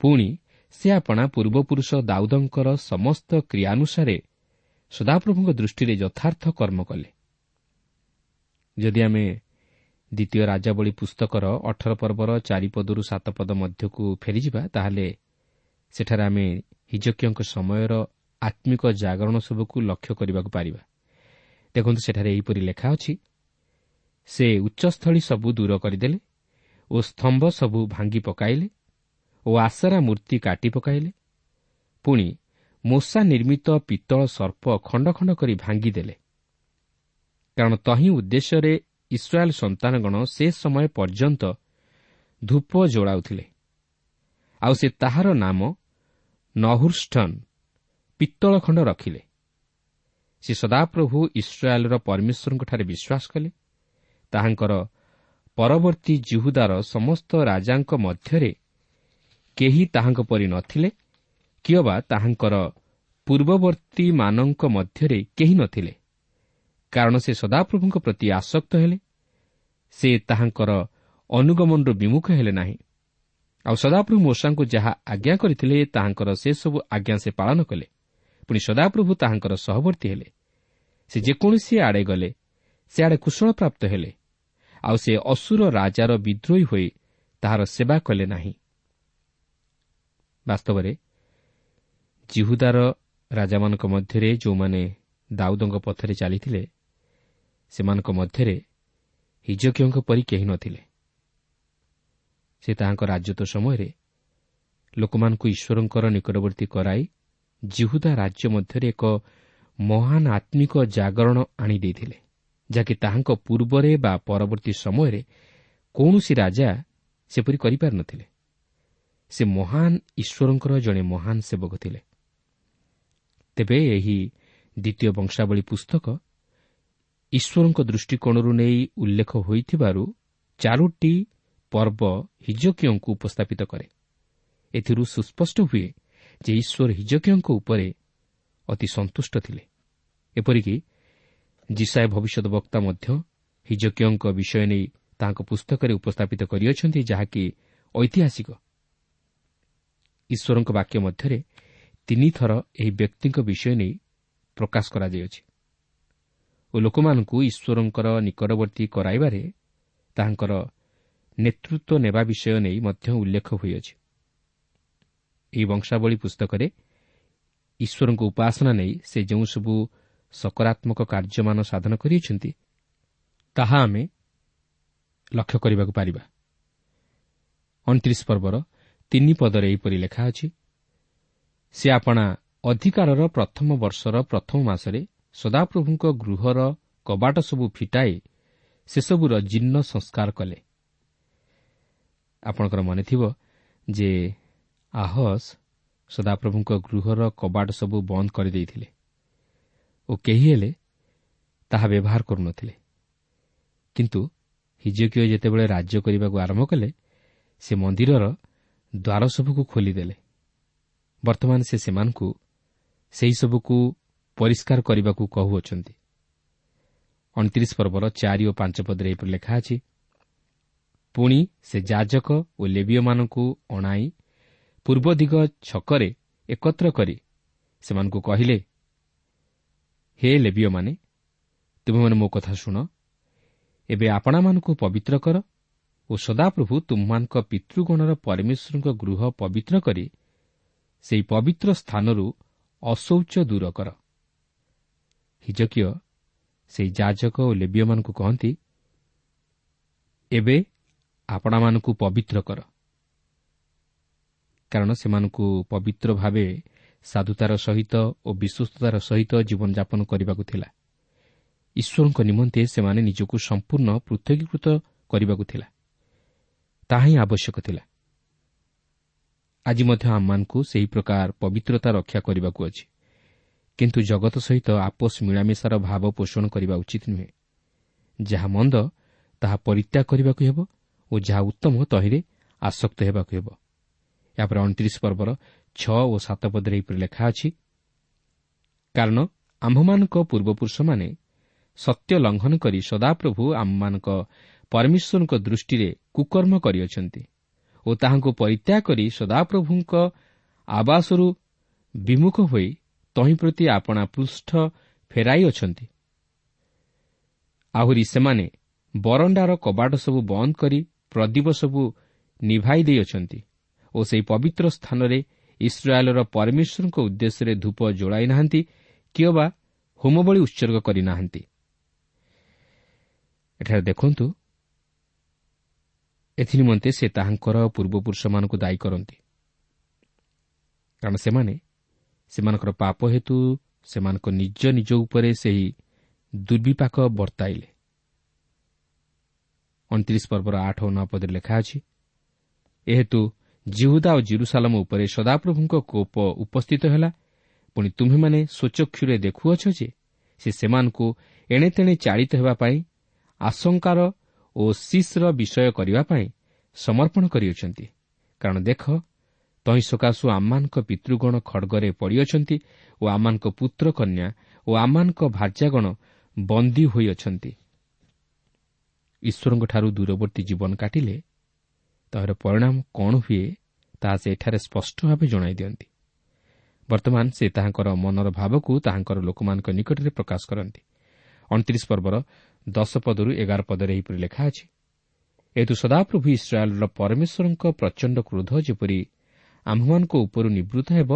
ପୁଣି ସେ ଆପଣା ପୂର୍ବପୁରୁଷ ଦାଉଦଙ୍କର ସମସ୍ତ କ୍ରିୟାନୁସାରେ ସଦାପ୍ରଭୁଙ୍କ ଦୃଷ୍ଟିରେ ଯଥାର୍ଥ କର୍ମ କଲେ। ଯଦି ଆମେ ଦ୍ୱିତୀୟ ରାଜାବଳୀ ପୁସ୍ତକର ଅଠର ପର୍ବର ଚାରିପଦରୁ ସାତ ପଦ ମଧ୍ୟକୁ ଫେରିଯିବା ତାହେଲେ ସେଠାରେ ଆମେ ହିଜକିୟଙ୍କ ସମୟର ଆତ୍ମିକ ଜାଗରଣ ସବୁକୁ ଲକ୍ଷ୍ୟ କରିବାକୁ ପାରିବା। ଦେଖନ୍ତୁ ସେଠାରେ ଏହିପରି ଲେଖା ଅଛି ସେ ଉଚ୍ଚସ୍ଥଳୀ ସବୁ ଦୂର କରିଦେଲେ ଓ ସ୍ତମ୍ଭ ସବୁ ଭାଙ୍ଗି ପକାଇଲେ ଓ ଆଶାରା ମୂର୍ତ୍ତି କାଟି ପକାଇଲେ। ପୁଣି ମୂଷା ନିର୍ମିତ ପିତ୍ତଳ ସର୍ପ ଖଣ୍ଡ ଖଣ୍ଡ କରି ଭାଙ୍ଗିଦେଲେ। କାରଣ ତହିଁ ଉଦ୍ଦେଶ୍ୟରେ ଇସ୍ରାଏଲ୍ ସନ୍ତାନଗଣ ସେ ସମୟ ପର୍ଯ୍ୟନ୍ତ ଧୂପ ଯୋଡ଼ାଉଥିଲେ ଆଉ ସେ ତାହାର ନାମ ନହୁର୍ଷ୍ଟନ୍ ପିତ୍ତଳ ଖଣ୍ଡ ରଖିଲେ। ସେ ସଦାପ୍ରଭୁ ଇସ୍ରାଏଲ୍ର ପରମେଶ୍ୱରଙ୍କଠାରେ ବିଶ୍ୱାସ କଲେ। ତାହାଙ୍କର ପରବର୍ତ୍ତୀ ଜୁହୁଦାର ସମସ୍ତ ରାଜାଙ୍କ ମଧ୍ୟରେ କେହି ତାହାଙ୍କ ପରି ନଥିଲେ। କିଅବା ତାହାଙ୍କର ପୂର୍ବବର୍ତ୍ତୀମାନଙ୍କ ମଧ୍ୟରେ କେହି ନଥିଲେ। କାରଣ ସେ ସଦାପ୍ରଭୁଙ୍କ ପ୍ରତି ଆସକ୍ତ ହେଲେ। ସେ ତାହାଙ୍କର ଅନୁଗମନରୁ ବିମୁଖ ହେଲେ ନାହିଁ। ଆଉ ସଦାପ୍ରଭୁ ମୂଷାଙ୍କୁ ଯାହା ଆଜ୍ଞା କରିଥିଲେ ତାହାଙ୍କର ସେସବୁ ଆଜ୍ଞା ସେ ପାଳନ କଲେ। ପୁଣି ସଦାପ୍ରଭୁ ତାହାଙ୍କର ସହବର୍ତ୍ତୀ ହେଲେ। ସେ ଯେକୌଣସି ଆଡ଼େ ଗଲେ ସେଆଡ଼େ କୁଶଳ ପ୍ରାପ୍ତ ହେଲେ। ଆଉ ସେ ଅସୁର ରାଜାର ବିଦ୍ରୋହୀ ହୋଇ ତାହାର ସେବା କଲେ ନାହିଁ। ବାସ୍ତବରେ ଜିହୁଦାର ରାଜାମାନଙ୍କ ମଧ୍ୟରେ ଯେଉଁମାନେ ଦାଉଦଙ୍କ ପଥରେ ଚାଲିଥିଲେ ସେମାନଙ୍କ ମଧ୍ୟରେ ହିଜକିୟଙ୍କ ପରି କେହି ନଥିଲେ। ସେ ତାହାଙ୍କ ରାଜତ୍ୱ ସମୟରେ ଲୋକମାନଙ୍କୁ ଈଶ୍ୱରଙ୍କର ନିକଟବର୍ତ୍ତୀ କରାଇ ଜିହୁଦା ରାଜ୍ୟ ମଧ୍ୟରେ ଏକ ମହାନ ଆତ୍ମିକ ଜାଗରଣ ଆଣିଦେଇଥିଲେ ଯାହାକି ତାହାଙ୍କ ପୂର୍ବରେ ବା ପରବର୍ତ୍ତୀ ସମୟରେ କୌଣସି ରାଜା ସେପରି କରିପାରିନଥିଲେ। ସେ ମହାନ ଈଶ୍ୱରଙ୍କର ଜଣେ ମହାନ ସେବକ ଥିଲେ। ତେବେ ଏହି ଦ୍ୱିତୀୟ ବଂଶାବଳୀ ପୁସ୍ତକ ଈଶ୍ୱରଙ୍କ ଦୃଷ୍ଟିକୋଣରୁ ନେଇ ଉଲ୍ଲେଖ ହୋଇଥିବାରୁ ଚାରୋଟି ପର୍ବ ହିଜକିୟଙ୍କୁ ଉପସ୍ଥାପିତ କରେ। ଏଥିରୁ ସୁସ୍ପଷ୍ଟ ହୁଏ ଯେ ଈଶ୍ୱର ହିଜକିୟଙ୍କ ଉପରେ ଅତି ସନ୍ତୁଷ୍ଟ ଥିଲେ। ଏପରିକି ଜିସାଏ ଭବିଷ୍ୟତ ବକ୍ତା ମଧ୍ୟ ହିଜକିୟଙ୍କ ବିଷୟ ନେଇ ତାଙ୍କ ପୁସ୍ତକରେ ଉପସ୍ଥାପିତ କରିଅଛନ୍ତି ଯାହାକି ଐତିହାସିକ। ଈଶ୍ୱରଙ୍କ ବାକ୍ୟ ମଧ୍ୟରେ ତିନିଥର ଏହି ବ୍ୟକ୍ତିଙ୍କ ବିଷୟ ନେଇ ପ୍ରକାଶ କରାଯାଇଅଛି। ଓ ଲୋକମାନଙ୍କୁ ଈଶ୍ୱରଙ୍କର ନିକଟବର୍ତ୍ତୀ କରାଇବାରେ ତାହାଙ୍କର ନେତୃତ୍ୱ ନେବା ବିଷୟ ନେଇ ମଧ୍ୟ ଉଲ୍ଲେଖ ହୋଇଅଛି। ଏହି ବଂଶାବଳୀ ପୁସ୍ତକରେ ଈଶ୍ୱରଙ୍କ ଉପାସନା ନେଇ ସେ ଯେଉଁସବୁ ସକାରାତ୍ମକ କାର୍ଯ୍ୟମାନ ସାଧନ କରିଅଛନ୍ତି ତାହା ଆମେ ଲକ୍ଷ୍ୟ କରିବାକୁ ପାରିବା। ଅଣତିରିଶ ପର୍ବର ତିନି ପଦରେ ଏହିପରି ଲେଖା ଅଛି ସେ ଆପଣା ଅଧିକାରର ପ୍ରଥମ ବର୍ଷର ପ୍ରଥମ ମାସରେ ସଦାପ୍ରଭୁଙ୍କ ଗୃହର କବାଟ ସବୁ ଫିଟାଇ ସେସବୁର ଜୀର୍ଣ୍ଣ ସଂସ୍କାର କଲେ। ଆପଣଙ୍କର ମନେଥିବ ଯେ ଆହସ୍ ସଦାପ୍ରଭୁଙ୍କ ଗୃହର କବାଟ ସବୁ ବନ୍ଦ କରିଦେଇଥିଲେ ଓ କେହି ହେଲେ ତାହା ବ୍ୟବହାର କରୁନଥିଲେ। କିନ୍ତୁ ହିଜକିଓ ଯେତେବେଳେ ରାଜ୍ୟ କରିବାକୁ ଆରମ୍ଭ କଲେ ସେ ମନ୍ଦିରର ଦ୍ୱାର ସବୁକୁ ଖୋଲିଦେଲେ। ବର୍ତ୍ତମାନ ସେ ସେମାନଙ୍କୁ ସେହିସବୁକୁ ପରିଷ୍କାର କରିବାକୁ କହୁଅଛନ୍ତି। ଅଣତିରିଶ ପର୍ବର ଚାରି ଓ ପାଞ୍ଚ ପଦରେ ଏହିପରି ଲେଖା ଅଛି ପୁଣି ସେ ଯାଜକ ଓ ଲେବିୟମାନଙ୍କୁ ଅଣାଇ ପୂର୍ବ ଦିଗ ଛକରେ ଏକତ୍ର କରି ସେମାନଙ୍କୁ କହିଲେ ହେ ଲେବିୟମାନେ ତୁମେମାନେ ମୋ କଥା ଶୁଣ। ଏବେ ଆପଣାମାନଙ୍କୁ ପବିତ୍ର କର ଓ ସଦାପ୍ରଭୁ ତୁମମାନଙ୍କ ପିତୃଗଣର ପରମେଶ୍ୱରଙ୍କ ଗୃହ ପବିତ୍ର କରି ସେହି ପବିତ୍ର ସ୍ଥାନରୁ ଅଶୌଚ ଦୂର କର। ହିଜକୀୟ ସେହି ଯାଜକ ଓ ଲେବିୟମାନଙ୍କୁ କହନ୍ତି ଏବେ ଆପଣାମାନଙ୍କୁ ପବିତ୍ର କର। କାରଣ ସେମାନଙ୍କୁ ପବିତ୍ର ଭାବେ ସାଧୁତାର ସହିତ ଓ ବିଶ୍ୱସ୍ତତାର ସହିତ ଜୀବନଯାପନ କରିବାକୁ ଥିଲା। ଈଶ୍ୱରଙ୍କ ନିମନ୍ତେ ସେମାନେ ନିଜକୁ ସମ୍ପୂର୍ଣ୍ଣ ପୃଥକୀକୃତ କରିବାକୁ ଥିଲା। ତାହା ହିଁ ଆବଶ୍ୟକ ଥିଲା। ଆଜି ମଧ୍ୟ ଆମମାନଙ୍କୁ ସେହି ପ୍ରକାର ପବିତ୍ରତା ରକ୍ଷା କରିବାକୁ ଅଛି। କିନ୍ତୁ ଜଗତ ସହିତ ଆପୋଷ ମିଳାମିଶାର ଭାବ ପୋଷଣ କରିବା ଉଚିତ ନୁହେଁ। ଯାହା ମନ୍ଦ ତାହା ପରିତ୍ୟାଗ କରିବାକୁ ହେବ ଓ ଯାହା ଉତ୍ତମ ତହିଁରେ ଆସକ୍ତ ହେବାକୁ ହେବ। ଏହାପରେ ଅଣତିରିଶ ପର୍ବର ଛଅ ଓ ସାତ ପଦରେ ଏହିପରି ଲେଖା ଅଛି କାରଣ ଆମ୍ଭମାନଙ୍କ ପୂର୍ବପୁରୁଷମାନେ ସତ୍ୟ ଲଙ୍ଘନ କରି ସଦାପ୍ରଭୁ ଆମମାନଙ୍କ ପରମେଶ୍ୱରଙ୍କ ଦୃଷ୍ଟିରେ କୁକର୍ମ କରିଅଛନ୍ତି। ଓ ତାହାଙ୍କୁ ପରିତ୍ୟାଗ କରି ସଦାପ୍ରଭୁଙ୍କ ଆବାସରୁ ବିମୁଖ ହୋଇ ତହିଁ ପ୍ରତି ଆପଣା ପୃଷ୍ଠ ଫେରାଇଅଛନ୍ତି ଆହୁରି ସେମାନେ ବରଣ୍ଡାର କବାଟ ସବୁ ବନ୍ଦ କରି ପ୍ରଦୀପ ସବୁ ନିଭାଇ ଦେଇଅଛନ୍ତି ଓ ସେହି ପବିତ୍ର ସ୍ଥାନରେ ଇସ୍ରାଏଲ୍ର ପରମେଶ୍ୱରଙ୍କ ଉଦ୍ଦେଶ୍ୟରେ ଧୂପ ଯୋଡ଼ାଇ ନାହାନ୍ତି କିମ୍ବା ହୋମବଳି ଉତ୍ସର୍ଗ କରିନାହାନ୍ତି ଏଠାରେ ଦେଖନ୍ତୁ ଏଥିନିମନ୍ତେ ସେ ତାହାଙ୍କର ପୂର୍ବପୁରୁଷମାନଙ୍କୁ ଦାୟୀ କରନ୍ତି। କାରଣ ସେମାନେ ସେମାନଙ୍କର ପାପ ହେତୁ ସେମାନଙ୍କ ନିଜ ନିଜ ଉପରେ ସେହି ଦୁର୍ବିପାକ ବର୍ତ୍ତାଇଲେ। ଅଣତିରିଶ ପର୍ବର ଆଠ ଓ ନଅ ପଦରେ ଲେଖା ଅଛି ଏହେତୁ ଜିହୁଦା ଓ ଜିରୁସାଲମ ଉପରେ ସଦାପ୍ରଭୁଙ୍କ କୋପ ଉପସ୍ଥିତ ହେଲା। ପୁଣି ତୁମ୍ଭେମାନେ ସ୍ୱଚକ୍ଷୁରେ ଦେଖୁଅଛ ଯେ ସେ ସେମାନଙ୍କୁ ଏଣେତେଣେ ଚାଳିତ ହେବା ପାଇଁ ଆଶଙ୍କାର ଓ ଶିସ୍ର ବିଷୟ କରିବା ପାଇଁ ସମର୍ପଣ କରିଅଛନ୍ତି। କାରଣ ଦେଖ ତହିଁ ସକାଶୁ ଆମମାନଙ୍କ ପିତୃଗଣ ଖଡ଼ଗରେ ପଡ଼ିଅଛନ୍ତି ଓ ଆମମାନଙ୍କ ପୁତ୍ର କନ୍ୟା ଓ ଆମମାନଙ୍କ ଭାର୍ଯ୍ୟାଗଣ ବନ୍ଦୀ ହୋଇଅଛନ୍ତି। ଈଶ୍ୱରଙ୍କଠାରୁ ଦୂରବର୍ତ୍ତୀ ଜୀବନ କାଟିଲେ ତାହାର ପରିଣାମ କ'ଣ ହୁଏ ତାହା ସେ ଏଠାରେ ସ୍ପଷ୍ଟ ଭାବେ ଜଣାଇ ଦିଅନ୍ତି। ବର୍ତ୍ତମାନ ସେ ତାହାଙ୍କର ମନର ଭାବକୁ ତାହାଙ୍କର ଲୋକମାନଙ୍କ ନିକଟରେ ପ୍ରକାଶ କରନ୍ତି। ଅଣତିରିଶ ପର୍ବର ଦଶ ପଦରୁ ଏଗାର ପଦରେ ଏହିପରି ଲେଖା ଅଛି ଏହେତୁ ସଦାପ୍ରଭୁ ଇସ୍ରାଏଲ୍ର ପରମେଶ୍ୱରଙ୍କ ପ୍ରଚଣ୍ଡ କ୍ରୋଧ ଯେପରି ଆମ୍ଭମାନଙ୍କ ଉପରୁ ନିବୃତ୍ତ ହେବ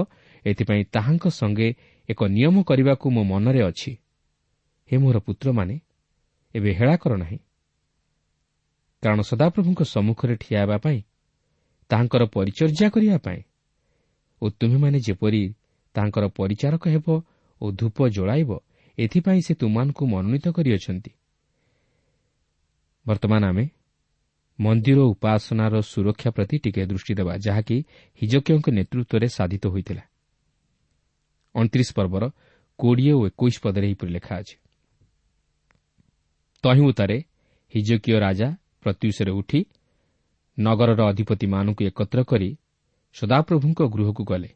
ଏଥିପାଇଁ ତାହାଙ୍କ ସଙ୍ଗେ ଏକ ନିୟମ କରିବାକୁ ମୋ ମନରେ ଅଛି। ହେ ମୋର ପୁତ୍ରମାନେ ଏବେ ହେଳା କର ନାହିଁ। କାରଣ ସଦାପ୍ରଭୁଙ୍କ ସମ୍ମୁଖରେ ଠିଆ ହେବା ପାଇଁ ତାହାଙ୍କର ପରିଚର୍ଯ୍ୟା କରିବା ପାଇଁ ଓ ତୁମେମାନେ ଯେପରି ତାହାଙ୍କର ପରିଚାରକ ହେବ ଓ ଧୂପ ଜଳାଇବ ଏଥିପାଇଁ ସେ ତୁମମାନଙ୍କୁ ମନୋନୀତ କରିଅଛନ୍ତି। ବର୍ତ୍ତମାନ ଆମେ ମନ୍ଦିର ଉପାସନାର ସୁରକ୍ଷା ପ୍ରତି ଟିକେ ଦୃଷ୍ଟି ଦେବା ଯାହାକି ହିଜକୀୟଙ୍କ ନେତୃତ୍ୱରେ ସାଧିତ ହୋଇଥିଲା। ଅଣତିରିଶ ପର୍ବର କୋଡ଼ିଏ ଓ ଏକୋଇଶ ପଦରେ ଏହିପରି ଲେଖା ଅଛି। ତହିଁଉତାରେ ହିଜକୀୟ ରାଜା ପ୍ରତ୍ୟୁଷରେ ଉଠି ନଗରର ଅଧିପତିମାନଙ୍କୁ ଏକତ୍ର କରି ସଦାପ୍ରଭୁଙ୍କ ଗୃହକୁ ଗଲେ।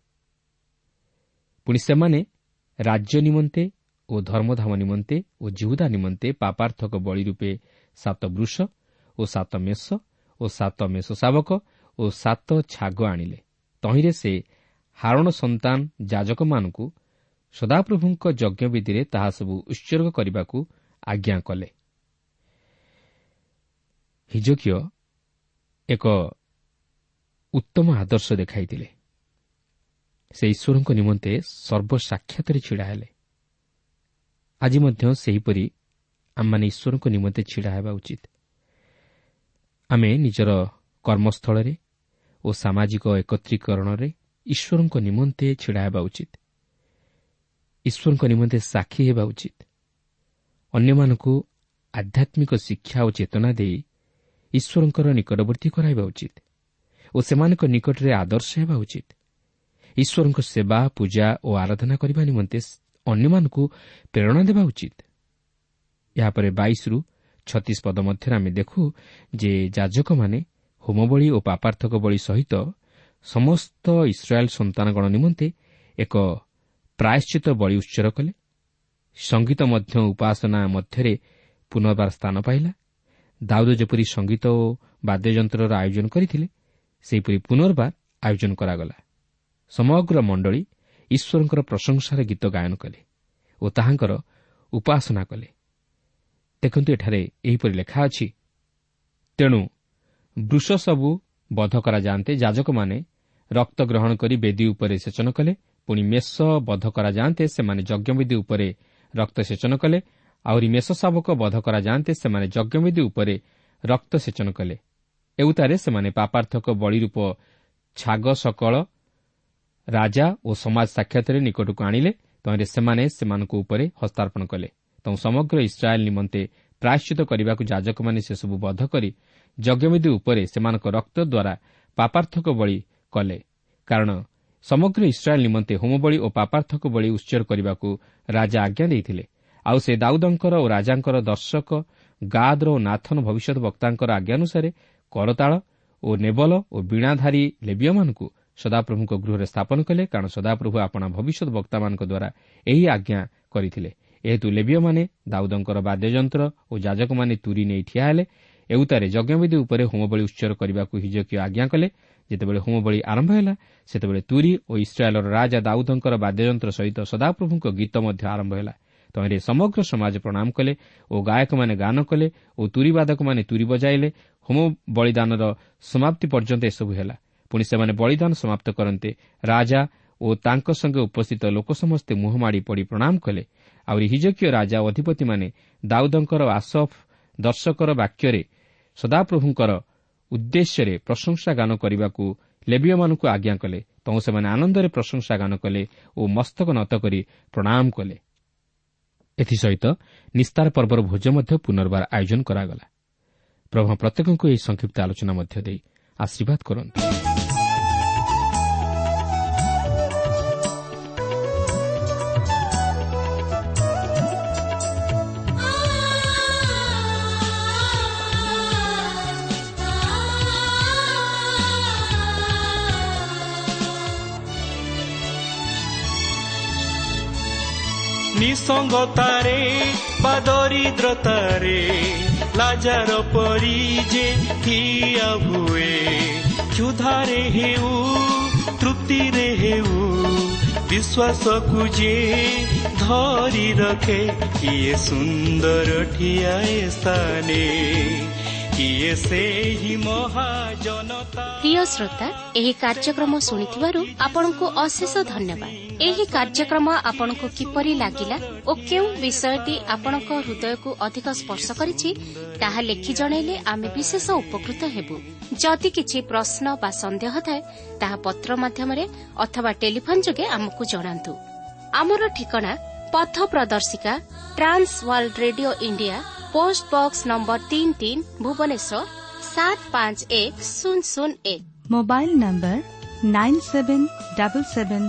ପୁଣି ସେମାନେ ରାଜ୍ୟ ନିମନ୍ତେ ଓ ଧର୍ମଧାମ ନିମନ୍ତେ ଓ ଜିହୁଦା ନିମନ୍ତେ ପାପାର୍ଥକ ବଳି ରୂପେ ସାତ ବୃଷ ଓ ସାତ ମେଷ ଓ ସାତ ମେଷ ଶାବକ ଓ ସାତ ଛାଗ ଆଣିଲେ। ତହିଁରେ ସେ ହାରଣ ସନ୍ତାନ ଯାଜକମାନଙ୍କୁ ସଦାପ୍ରଭୁଙ୍କ ଯଜ୍ଞବିଧିରେ ତାହା ସବୁ ଉତ୍ସର୍ଗ କରିବାକୁ ଆଜ୍ଞା କଲେ। ହିଜକୀୟ ଏକ ଉତ୍ତମ ଆଦର୍ଶ ଦେଖାଇଥିଲେ। ସେ ଈଶ୍ୱରଙ୍କ ନିମନ୍ତେ ସର୍ବସାକ୍ଷାତରେ ଛିଡ଼ା ହେଲେ ଆଜି ମଧ୍ୟ ସେହିପରି ଆମମାନେ ଈଶ୍ୱରଙ୍କ ନିମନ୍ତେ ଛିଡ଼ା ହେବା ଉଚିତ। ଆମେ ନିଜର କର୍ମସ୍ଥଳରେ ଓ ସାମାଜିକ ଏକତ୍ରୀକରଣରେ ଈଶ୍ୱରଙ୍କ ନିମନ୍ତେ ଛିଡ଼ା ହେବା ଉଚିତ। ଈଶ୍ୱରଙ୍କ ନିମନ୍ତେ ସାକ୍ଷୀ ହେବା ଉଚିତ। ଅନ୍ୟମାନଙ୍କୁ ଆଧ୍ୟାତ୍ମିକ ଶିକ୍ଷା ଓ ଚେତନା ଦେଇ ଈଶ୍ୱରଙ୍କର ନିକଟବର୍ତ୍ତୀ କରାଇବା ଉଚିତ ଓ ସେମାନଙ୍କ ନିକଟରେ ଆଦର୍ଶ ହେବା ଉଚିତ। ଈଶ୍ୱରଙ୍କ ସେବା ପୂଜା ଓ ଆରାଧନା କରିବା ନିମନ୍ତେ ଅନ୍ୟମାନଙ୍କୁ ପ୍ରେରଣା ଦେବା ଉଚିତ। ଏହାପରେ ବାଇଶରୁ ଛତିଶ ପଦ ମଧ୍ୟରେ ଆମେ ଦେଖୁ ଯେ ଯାଜକମାନେ ହୋମବଳି ଓ ପାପାର୍ଥକ ବଳି ସହିତ ସମସ୍ତ ଇସ୍ରାଏଲ୍ ସନ୍ତାନଗଣ ନିମନ୍ତେ ଏକ ପ୍ରାୟଶ୍ଚିତ ବଳି ଉତ୍ସର କଲେ। ସଙ୍ଗୀତ ମଧ୍ୟ ଉପାସନା ମଧ୍ୟରେ ପୁନର୍ବାର ସ୍ଥାନ ପାଇଲା। ଦାଉଦ ଯେପରି ସଙ୍ଗୀତ ଓ ବାଦ୍ୟଯନ୍ତ୍ରର ଆୟୋଜନ କରିଥିଲେ ସେହିପରି ପୁନର୍ବାର ଆୟୋଜନ କରାଗଲା। ସମଗ୍ର ମଣ୍ଡଳୀ ଈଶ୍ୱରଙ୍କର ପ୍ରଶଂସାର ଗୀତ ଗାୟନ କଲେ ଓ ତାହାଙ୍କର ଉପାସନା କଲେ। ଦେଖନ୍ତୁ ଏଠାରେ ଏହିପରି ଲେଖା ଅଛି ତେଣୁ ବୃଷ ସବୁ ବଧ କରାଯାଆନ୍ତେ ଯାଜକମାନେ ରକ୍ତ ଗ୍ରହଣ କରି ବେଦୀ ଉପରେ ସେଚନ କଲେ ପୁଣି ମେଷ ବଧ କରାଯାଆନ୍ତେ ସେମାନେ ଯଜ୍ଞବିଧି ଉପରେ ରକ୍ତ ସେଚନ କଲେ ଆହୁରି ମେଷ ଶାବକ ବଧ କରାଯାଆନ୍ତେ ସେମାନେ ଯଜ୍ଞବିଧି ଉପରେ ରକ୍ତ ସେଚନ କଲେ। ଏଉତାରେ ସେମାନେ ପାପାର୍ଥକ ବଳିରୂପ ଛାଗ ସକଳ ରାଜା ଓ ସମାଜ ସାକ୍ଷାତରେ ନିକଟକୁ ଆଣିଲେ ତହିଁରେ ସେମାନେ ସେମାନଙ୍କ ଉପରେ ହସ୍ତାର୍ପଣ କଲେ। ତେଣୁ ସମଗ୍ର ଇସ୍ରାଏଲ୍ ନିମନ୍ତେ ପ୍ରାୟଶ୍ଚିତ କରିବାକୁ ଯାଜକମାନେ ସେସବୁ ବଧ କରି ଯଜ୍ଞବିଧି ଉପରେ ସେମାନଙ୍କ ରକ୍ତ ଦ୍ୱାରା ପାପାର୍ଥକ ବଳି କଲେ। କାରଣ ସମଗ୍ର ଇସ୍ରାଏଲ୍ ନିମନ୍ତେ ହୋମବଳି ଓ ପାପାର୍ଥକ ବଳି ଉତ୍ସର୍ଗ କରିବାକୁ ରାଜା ଆଜ୍ଞା ଦେଇଥିଲେ। ଆଉ ସେ ଦାଉଦଙ୍କର ଓ ରାଜାଙ୍କର ଦର୍ଶକ ଗାଦ୍ର ଓ ନାଥନ ଭବିଷ୍ୟତ ବକ୍ତାଙ୍କର ଆଜ୍ଞାନୁସାରେ କରତାଳ ଓ ନେବଲ ଓ ବୀଣାଧାରୀ ଲେବିୟମାନଙ୍କୁ ସଦାପ୍ରଭୁଙ୍କ ଗୃହରେ ସ୍ଥାପନ କଲେ କାରଣ ସଦାପ୍ରଭୁ ଆପଣା ଭବିଷ୍ୟତ ବକ୍ତାମାନଙ୍କ ଦ୍ୱାରା ଏହି ଆଜ୍ଞା କରିଥିଲେ। ଏହେତୁ ଲେବିୟମାନେ ଦାଉଦଙ୍କର ବାଦ୍ୟଯନ୍ତ୍ର ଓ ଯାଜକମାନେ ତୁରି ନେଇ ଠିଆ ହେଲେ ଏଉତାରେ ଯଜ୍ଞବିଧି ଉପରେ ହୋମବଳି ଉତ୍ସର୍ଗ କରିବାକୁ ହିଜକୀୟ ଆଜ୍ଞା କଲେ। ଯେତେବେଳେ ହୋମବଳି ଆରମ୍ଭ ହେଲା ସେତେବେଳେ ତୁରି ଓ ଇସ୍ରାଏଲ୍ର ରାଜା ଦାଉଦଙ୍କର ବାଦ୍ୟଯନ୍ତ୍ର ସହିତ ସଦାପ୍ରଭୁଙ୍କ ଗୀତ ମଧ୍ୟ ଆରମ୍ଭ ହେଲା। ତହିଁରେ ସମଗ୍ର ସମାଜ ପ୍ରଣାମ କଲେ ଓ ଗାୟକମାନେ ଗାନ କଲେ ଓ ତୁରିବାଦକମାନେ ତୁରି ବଜାଇଲେ। ହୋମ ବଳିଦାନର ସମାପ୍ତି ପର୍ଯ୍ୟନ୍ତ ଏସବୁ ହେଲା। ପୁଣି ସେମାନେ ବଳିଦାନ ସମାପ୍ତ କରନ୍ତେ ରାଜା ଓ ତାଙ୍କ ସଙ୍ଗେ ଉପସ୍ଥିତ ଲୋକ ସମସ୍ତେ ମୁହଁମାଡ଼ି ପଡ଼ି ପ୍ରଣାମ କଲେ। ଆହୁରି ହିଜକୀୟ ରାଜା ଓ ଅଧିପତିମାନେ ଦାଉଦଙ୍କର ଆସଫ ଦର୍ଶକର ବାକ୍ୟରେ ସଦାପ୍ରଭୁଙ୍କର ଉଦ୍ଦେଶ୍ୟରେ ପ୍ରଶଂସା ଗାନ କରିବାକୁ ଲେବିୟମାନଙ୍କୁ ଆଜ୍ଞା କଲେ। ତୁ ସେମାନେ ଆନନ୍ଦରେ ପ୍ରଶଂସା ଗାନ କଲେ ଓ ମସ୍ତକ ନତ କରି ପ୍ରଣାମ କଲେ। ଏଥିସହିତ ନିସ୍ତାର ପର୍ବର ଭୋଜ ମଧ୍ୟ ପୁନର୍ବାର ଆୟୋଜନ କରାଗଲା। ପ୍ରଭୁ ପ୍ରତ୍ୟେକଙ୍କୁ ଏହି ସଂକ୍ଷିପ୍ତ ଆଲୋଚନା ମଧ୍ୟ ଦେଇ ଆଶୀର୍ବାଦ କରନ୍ତୁ। ନିସଙ୍ଗତାରେ ବା ଦରିଦ୍ରତାରେ ଲାଜାର ପରି ଯେ ଠିଆ ହୁଏ କ୍ଷୁଧାରେ ହେଉ ତୃପ୍ତିରେ ହେଉ ବିଶ୍ୱାସକୁ ଯେ ଧରି ରଖେ କିଏ ସୁନ୍ଦର ଠିଆ ସ୍ଥାନେ ପ୍ରିୟ ଶ୍ରୋତା ଏହି କାର୍ଯ୍ୟକ୍ରମ ଶୁଣିଥିବାରୁ ଆପଣଙ୍କୁ ଅଶେଷ ଧନ୍ୟବାଦ। ଏହି କାର୍ଯ୍ୟକ୍ରମ ଆପଣଙ୍କୁ କିପରି ଲାଗିଲା ଓ କେଉଁ ବିଷୟଟି ଆପଣଙ୍କ ହୃଦୟକୁ ଅଧିକ ସ୍ପର୍ଶ କରିଛି ତାହା ଲେଖି ଜଣାଇଲେ ଆମେ ବିଶେଷ ଉପକୃତ ହେବୁ। ଯଦି କିଛି ପ୍ରଶ୍ନ ବା ସନ୍ଦେହ ଥାଏ ତାହା ପତ୍ର ମାଧ୍ୟମରେ ଅଥବା ଟେଲିଫୋନ୍ ଯୋଗେ ଆମକୁ ଜଣାନ୍ତୁ। ଆମର ଠିକଣା ପଥ ପ୍ରଦର୍ଶିକା Trans World radio India post box number ତିନି ତିନି ଭୁବନେଶ୍ୱର ସାତ ପାଞ୍ଚ ଏକ ଶୂନ ଶୂନ ଏକ। Mobile number nine seven double seven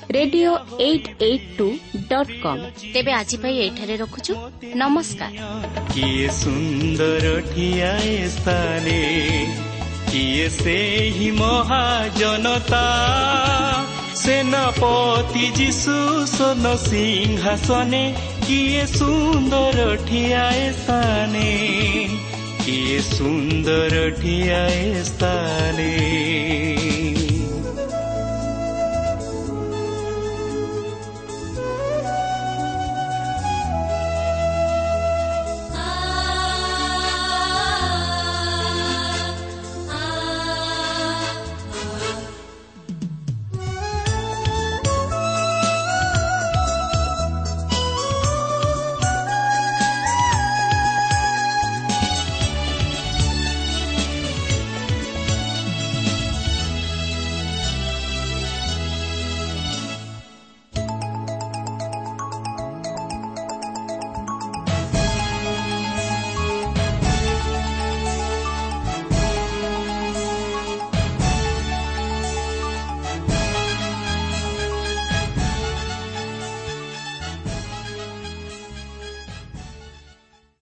radio eight eight two dot com. ତେବେ ଆଜି ପାଇଁ ଏଇଠାରେ ରଖୁଛୁ। ନମସ୍କାର। କିଏ ସୁନ୍ଦର ଠିଆ ସ୍ଥାନେ କିଏ ସେହି ମହାଜନତା। ସେନାପତି ଯୀଶୁ ସୋନ ସିଂହାସନେ କିଏ ସୁନ୍ଦର ଠିଆ ସ୍ଥାନେ କିଏ ସୁନ୍ଦର ଠିଆ ସ୍ଥାନେ।